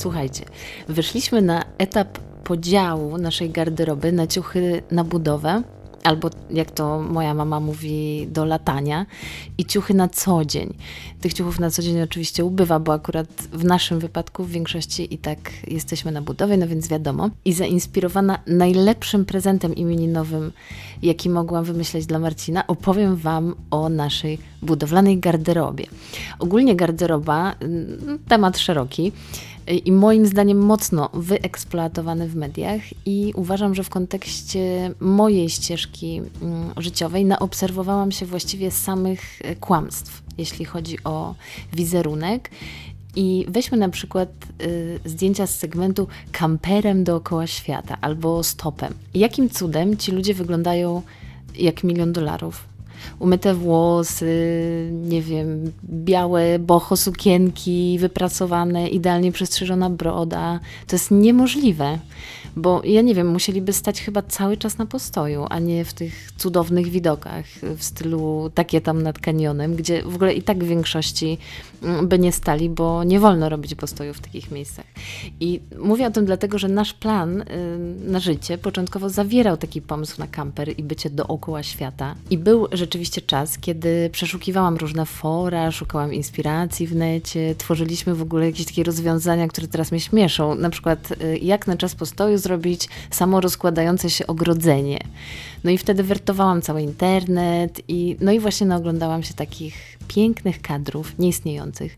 słuchajcie, wyszliśmy na etap podziału naszej garderoby na ciuchy na budowę albo jak to moja mama mówi, do latania i ciuchy na co dzień. Tych ciuchów na co dzień oczywiście ubywa, bo akurat w naszym wypadku w większości i tak jesteśmy na budowie, no więc wiadomo. I zainspirowana najlepszym prezentem imieninowym, jaki mogłam wymyśleć dla Marcina, opowiem Wam o naszej budowlanej garderobie. Ogólnie garderoba, mm, temat szeroki, i moim zdaniem mocno wyeksploatowany w mediach i uważam, że w kontekście mojej ścieżki mm, życiowej naobserwowałam się właściwie samych e, kłamstw, jeśli chodzi o wizerunek. I weźmy na przykład y, zdjęcia z segmentu kamperem dookoła świata albo stopem. Jakim cudem ci ludzie wyglądają jak milion dolarów? Umyte włosy, nie wiem, białe boho sukienki, wypracowane, idealnie przestrzeżona broda. To jest niemożliwe. Bo ja nie wiem, musieliby stać chyba cały czas na postoju, a nie w tych cudownych widokach w stylu takie tam nad kanionem, gdzie w ogóle i tak w większości mm, by nie stali, bo nie wolno robić postoju w takich miejscach. I mówię o tym dlatego, że nasz plan y, na życie początkowo zawierał taki pomysł na kamper i bycie dookoła świata. I był rzeczywiście czas, kiedy przeszukiwałam różne fora, szukałam inspiracji w necie, tworzyliśmy w ogóle jakieś takie rozwiązania, które teraz mnie śmieszą. Na przykład y, jak na czas postoju zrobić samo rozkładające się ogrodzenie. No i wtedy wertowałam cały internet i no i właśnie naoglądałam się takich pięknych kadrów, nieistniejących,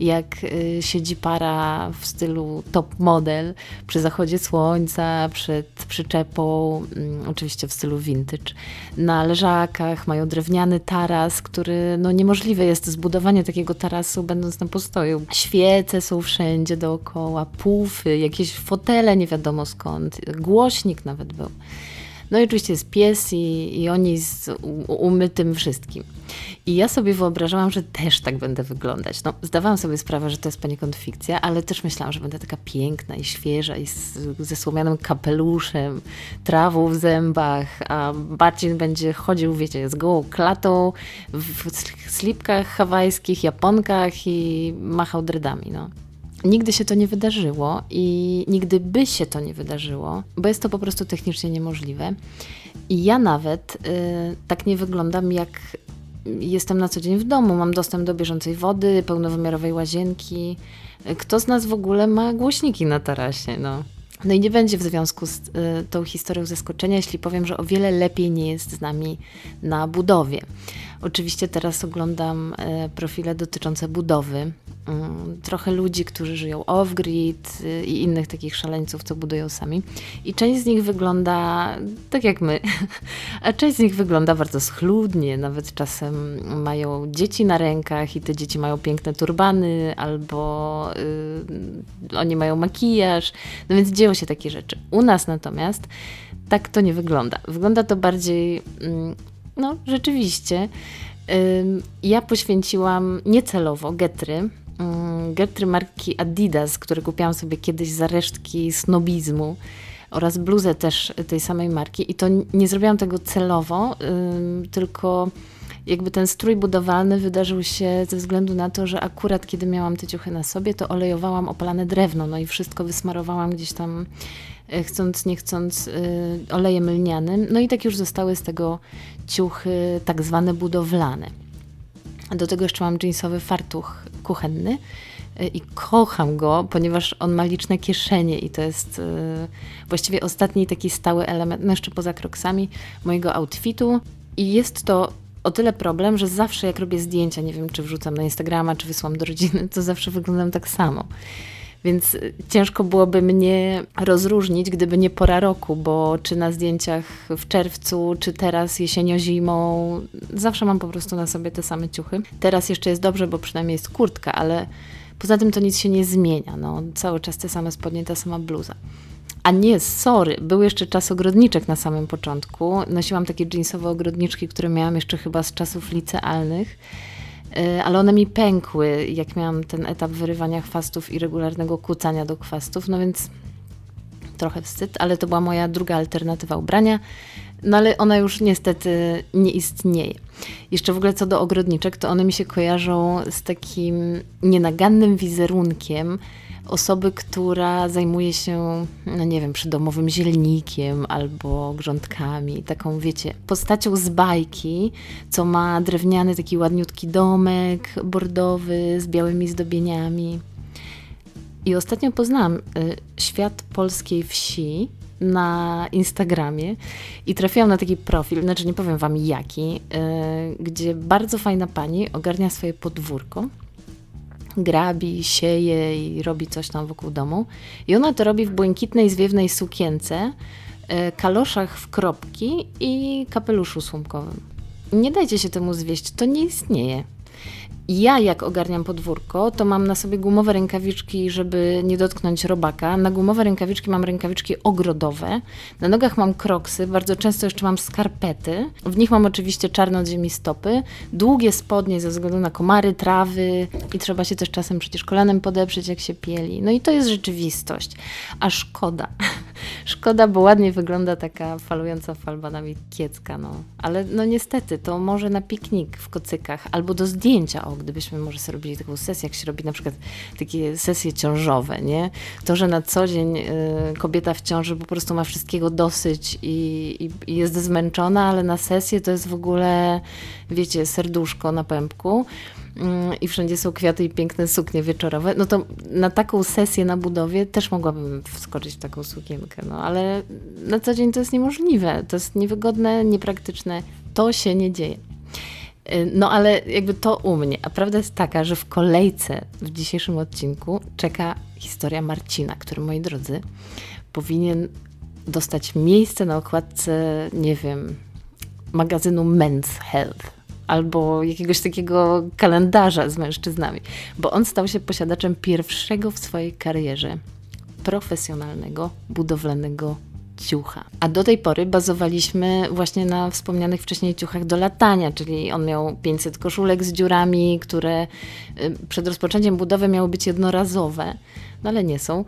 jak y, siedzi para w stylu top model przy zachodzie słońca, przed przyczepą, y, oczywiście w stylu vintage, na leżakach, mają drewniany taras, który no niemożliwe jest zbudowanie takiego tarasu będąc na postoju. Świece są wszędzie dookoła, pufy, jakieś fotele nie wiadomo skąd, głośnik nawet był. No i oczywiście jest pies i, i oni z umytym wszystkim. I ja sobie wyobrażałam, że też tak będę wyglądać. No, zdawałam sobie sprawę, że to jest poniekąd fikcja, ale też myślałam, że będę taka piękna i świeża i z, ze słomianym kapeluszem, trawą w zębach, a Barcin będzie chodził, wiecie, z gołą klatą, w slipkach hawajskich, japonkach i machał dredami, no. Nigdy się to nie wydarzyło i nigdy by się to nie wydarzyło, bo jest to po prostu technicznie niemożliwe. I ja nawet y, tak nie wyglądam, jak jestem na co dzień w domu. Mam dostęp do bieżącej wody, pełnowymiarowej łazienki. Kto z nas w ogóle ma głośniki na tarasie? No. No i nie będzie w związku z y, tą historią zaskoczenia, jeśli powiem, że o wiele lepiej nie jest z nami na budowie. Oczywiście teraz oglądam y, profile dotyczące budowy Mm, trochę ludzi, którzy żyją off-grid y, i innych takich szaleńców, co budują sami. I część z nich wygląda tak jak my, a część z nich wygląda bardzo schludnie. Nawet czasem mają dzieci na rękach i te dzieci mają piękne turbany, albo y, oni mają makijaż. No więc dzieją się takie rzeczy. U nas natomiast tak to nie wygląda. Wygląda to bardziej, y, no rzeczywiście. Ja poświęciłam niecelowo getry Mm, getry marki Adidas, które kupiłam sobie kiedyś za resztki snobizmu oraz bluzę też tej samej marki i to nie zrobiłam tego celowo, tylko jakby ten strój budowalny wydarzył się ze względu na to, że akurat kiedy miałam te ciuchy na sobie, to olejowałam opalane drewno, no i wszystko wysmarowałam gdzieś tam chcąc, nie chcąc, e, olejem lnianym. No i tak już zostały z tego ciuchy tak zwane budowlane. Do tego jeszcze mam jeansowy fartuch kuchenny y, i kocham go, ponieważ on ma liczne kieszenie i to jest właściwie ostatni taki stały element, no jeszcze poza kroksami, mojego outfitu. I jest to o tyle problem, że zawsze jak robię zdjęcia, nie wiem czy wrzucam na Instagrama, czy wysłam do rodziny, to zawsze wyglądam tak samo. Więc y, ciężko byłoby mnie rozróżnić, gdyby nie pora roku, bo czy na zdjęciach w czerwcu, czy teraz jesienio-zimą, zawsze mam po prostu na sobie te same ciuchy. Teraz jeszcze jest dobrze, bo przynajmniej jest kurtka, ale poza tym to nic się nie zmienia. No, cały czas te same spodnie, ta sama bluza. A nie, sorry, był jeszcze czas ogrodniczek na samym początku. Nosiłam takie jeansowe ogrodniczki, które miałam jeszcze chyba z czasów licealnych. E, ale one mi pękły, jak miałam ten etap wyrywania chwastów i regularnego kłócania do chwastów, no więc trochę wstyd, ale to była moja druga alternatywa ubrania, no ale ona już niestety nie istnieje. Jeszcze w ogóle co do ogrodniczek, to one mi się kojarzą z takim nienagannym wizerunkiem osoby, która zajmuje się, no nie wiem, przydomowym zielnikiem albo grządkami, taką, wiecie, postacią z bajki, co ma drewniany taki ładniutki domek bordowy z białymi zdobieniami. I ostatnio poznałam y, świat polskiej wsi na Instagramie i trafiłam na taki profil, znaczy nie powiem wam jaki, y, gdzie bardzo fajna pani ogarnia swoje podwórko grabi, sieje i robi coś tam wokół domu. I ona to robi w błękitnej, zwiewnej sukience, e, kaloszach w kropki i kapeluszu słomkowym. Nie dajcie się temu zwieść, to nie istnieje ja jak ogarniam podwórko, to mam na sobie gumowe rękawiczki, żeby nie dotknąć robaka. Na gumowe rękawiczki mam rękawiczki ogrodowe. Na nogach mam kroksy, bardzo często jeszcze mam skarpety. W nich mam oczywiście czarne od ziemi stopy, długie spodnie ze względu na komary, trawy i trzeba się też czasem przecież kolanem podeprzeć, jak się pieli. No i to jest rzeczywistość. A szkoda. Szkoda, bo ładnie wygląda taka falująca falbanami kiecka, no. Ale no niestety, to może na piknik w kocykach albo do zdjęcia, o, gdybyśmy może sobie robili taką sesję, jak się robi na przykład takie sesje ciążowe, nie? To, że na co dzień y, kobieta w ciąży po prostu ma wszystkiego dosyć i, i, i jest zmęczona, ale na sesję to jest w ogóle, wiecie, serduszko na pępku. Mm, i wszędzie są kwiaty i piękne suknie wieczorowe, no to na taką sesję na budowie też mogłabym wskoczyć w taką sukienkę, no ale na co dzień to jest niemożliwe, to jest niewygodne, niepraktyczne, to się nie dzieje. Y, no ale jakby to u mnie. A prawda jest taka, że w kolejce w dzisiejszym odcinku czeka historia Marcina, który, moi drodzy, powinien dostać miejsce na okładce, nie wiem, magazynu Men's Health albo jakiegoś takiego kalendarza z mężczyznami, bo on stał się posiadaczem pierwszego w swojej karierze profesjonalnego, budowlanego ciucha. A do tej pory bazowaliśmy właśnie na wspomnianych wcześniej ciuchach do latania, czyli on miał 500 koszulek z dziurami, które y, przed rozpoczęciem budowy miały być jednorazowe, no ale nie są.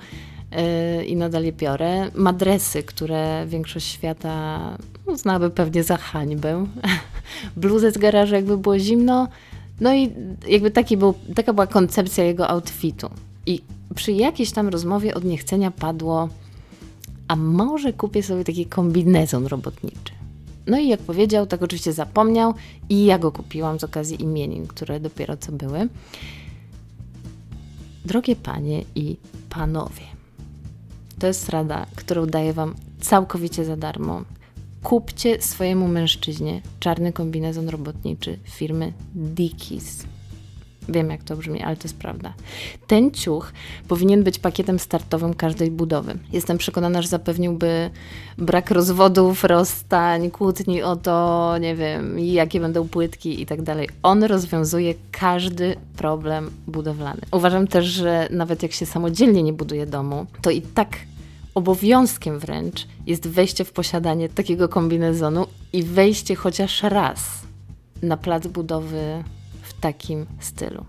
Y, I nadal je biorę. Madresy, które większość świata uznałaby pewnie za hańbę. Bluzę z garażu, jakby było zimno. No i jakby taki był, taka była koncepcja jego outfitu. I przy jakiejś tam rozmowie od niechcenia padło, a może kupię sobie taki kombinezon robotniczy. No i jak powiedział, tak oczywiście zapomniał i ja go kupiłam z okazji imienin, które dopiero co były. Drogie panie i panowie, to jest rada, którą daję wam całkowicie za darmo. Kupcie swojemu mężczyźnie czarny kombinezon robotniczy firmy Dickies. Wiem, jak to brzmi, ale to jest prawda. Ten ciuch powinien być pakietem startowym każdej budowy. Jestem przekonana, że zapewniłby brak rozwodów, rozstań, kłótni o to, nie wiem, jakie będą płytki i tak dalej. On rozwiązuje każdy problem budowlany. Uważam też, że nawet jak się samodzielnie nie buduje domu, to i tak obowiązkiem wręcz jest wejście w posiadanie takiego kombinezonu i wejście chociaż raz na plac budowy w takim stylu.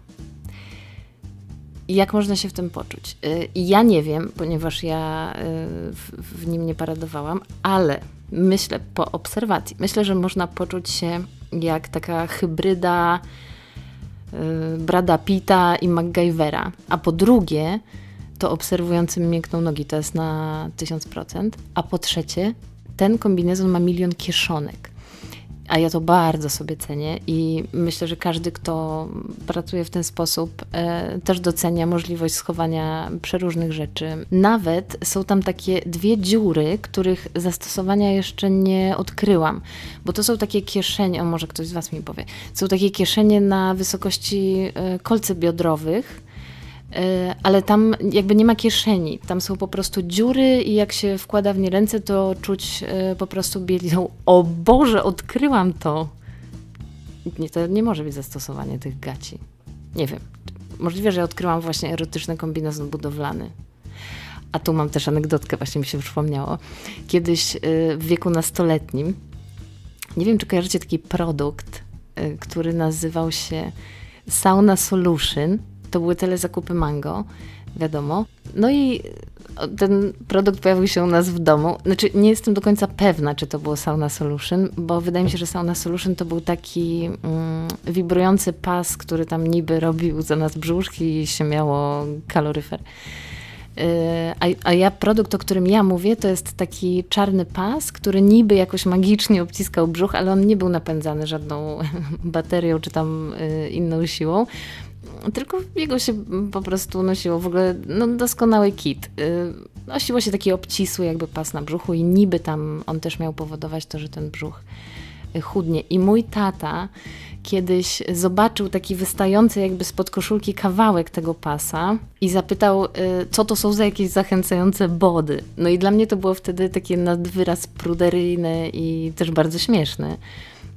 Jak można się w tym poczuć? Y, ja nie wiem, ponieważ ja y, w nim nie paradowałam, ale myślę po obserwacji, myślę, że można poczuć się jak taka hybryda y, Brada Pitta i MacGyvera. A po drugie, to obserwującym miękną nogi, to jest na 1000%. A po trzecie, ten kombinezon ma milion kieszonek. A ja to bardzo sobie cenię i myślę, że każdy, kto pracuje w ten sposób, e, też docenia możliwość schowania przeróżnych rzeczy. Nawet są tam takie dwie dziury, których zastosowania jeszcze nie odkryłam, bo to są takie kieszenie, o może ktoś z Was mi powie, są takie kieszenie na wysokości e, kolcy biodrowych, ale tam jakby nie ma kieszeni. Tam są po prostu dziury i jak się wkłada w nie ręce, to czuć e, po prostu bieliną. O Boże, odkryłam to! Nie, to nie może być zastosowanie tych gaci. Nie wiem. Możliwe, że odkryłam właśnie erotyczny kombinezon budowlany. A tu mam też anegdotkę, właśnie mi się przypomniało. Kiedyś e, w wieku nastoletnim, nie wiem, czy kojarzycie taki produkt, który nazywał się Sauna Solution to były telezakupy mango, wiadomo. No i ten produkt pojawił się u nas w domu. Znaczy, nie jestem do końca pewna, czy to było Sauna Solution, bo wydaje mi się, że Sauna Solution to był taki mm, wibrujący pas, który tam niby robił za nas brzuszki i się miało kaloryfer. a, a ja produkt, o którym ja mówię, to jest taki czarny pas, który niby jakoś magicznie obciskał brzuch, ale on nie był napędzany żadną baterią czy tam inną siłą tylko jego się po prostu nosiło w ogóle no, doskonały kit. Nosiło się taki obcisły jakby pas na brzuchu i niby tam on też miał powodować to, że ten brzuch chudnie. I mój tata kiedyś zobaczył taki wystający jakby spod koszulki kawałek tego pasa i zapytał, y, co to są za jakieś zachęcające body. No i dla mnie to było wtedy takie nadwyraz pruderyjne i też bardzo śmieszne.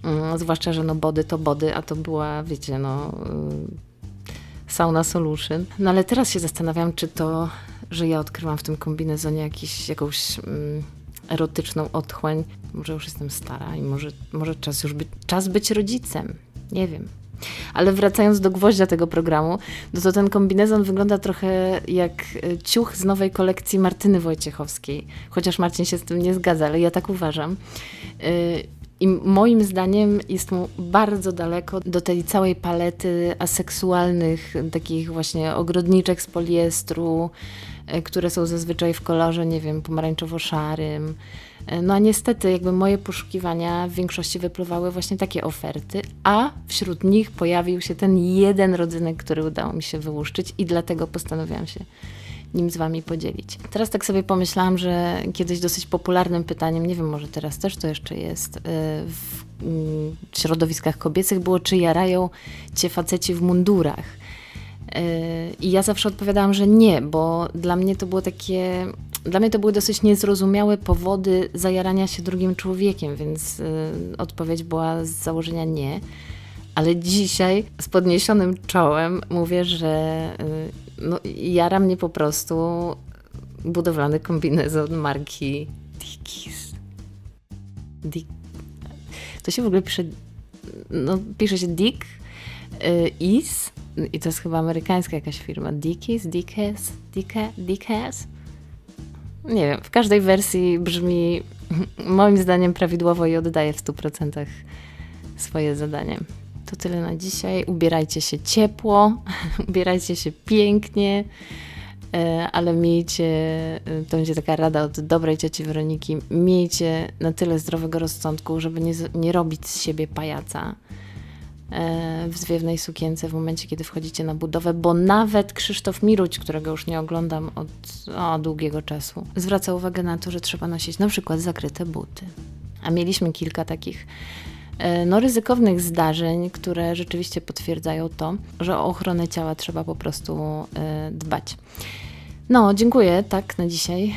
Mm, zwłaszcza, że no body to body, a to była, wiecie, no y, sauna solution. No ale teraz się zastanawiam, czy to, że ja odkrywam w tym kombinezonie jakiś, jakąś... Mm, erotyczną otchłań. Może już jestem stara i może, może czas już być, czas być rodzicem. Nie wiem. Ale wracając do gwoździa tego programu, no to ten kombinezon wygląda trochę jak e, ciuch z nowej kolekcji Martyny Wojciechowskiej. Chociaż Marcin się z tym nie zgadza, ale ja tak uważam. E, I moim zdaniem jest mu bardzo daleko do tej całej palety aseksualnych, takich właśnie ogrodniczek z poliestru, E, które są zazwyczaj w kolorze, nie wiem, pomarańczowo-szarym. E, no a niestety jakby moje poszukiwania w większości wypływały właśnie takie oferty, a wśród nich pojawił się ten jeden rodzynek, który udało mi się wyłuszczyć i dlatego postanowiłam się nim z Wami podzielić. Teraz tak sobie pomyślałam, że kiedyś dosyć popularnym pytaniem, nie wiem, może teraz też to jeszcze jest, e, w mm, środowiskach kobiecych było, czy jarają Cię faceci w mundurach. I ja zawsze odpowiadałam, że nie, bo dla mnie to było takie. Dla mnie to były dosyć niezrozumiałe powody zajarania się drugim człowiekiem, więc y, odpowiedź była z założenia nie. Ale dzisiaj z podniesionym czołem mówię, że y, no, jara mnie po prostu budowlany kombinezon marki Dickies. Dick. To się w ogóle pisze. No, pisze się Dick y, Is i to jest chyba amerykańska jakaś firma, Dickies, Dickies, Dickies, Nie wiem, w każdej wersji brzmi moim zdaniem prawidłowo i oddaje w 100% swoje zadanie. To tyle na dzisiaj. Ubierajcie się ciepło, ubierajcie się pięknie, e, ale miejcie, e, to będzie taka rada od dobrej cioci Weroniki, miejcie na tyle zdrowego rozsądku, żeby nie, nie robić z siebie pajaca E, w zwiewnej sukience w momencie, kiedy wchodzicie na budowę, bo nawet Krzysztof Miruć, którego już nie oglądam od o, długiego czasu, zwraca uwagę na to, że trzeba nosić na przykład zakryte buty. A mieliśmy kilka takich no, ryzykownych zdarzeń, które rzeczywiście potwierdzają to, że o ochronę ciała trzeba po prostu e, dbać. No, dziękuję, tak, na dzisiaj.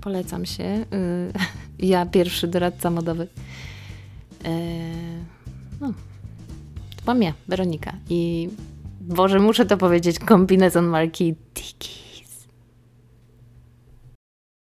Polecam się. Ja pierwszy doradca modowy. No. Mam ja, Weronika. I Boże, muszę to powiedzieć, kombinezon marki Tiki.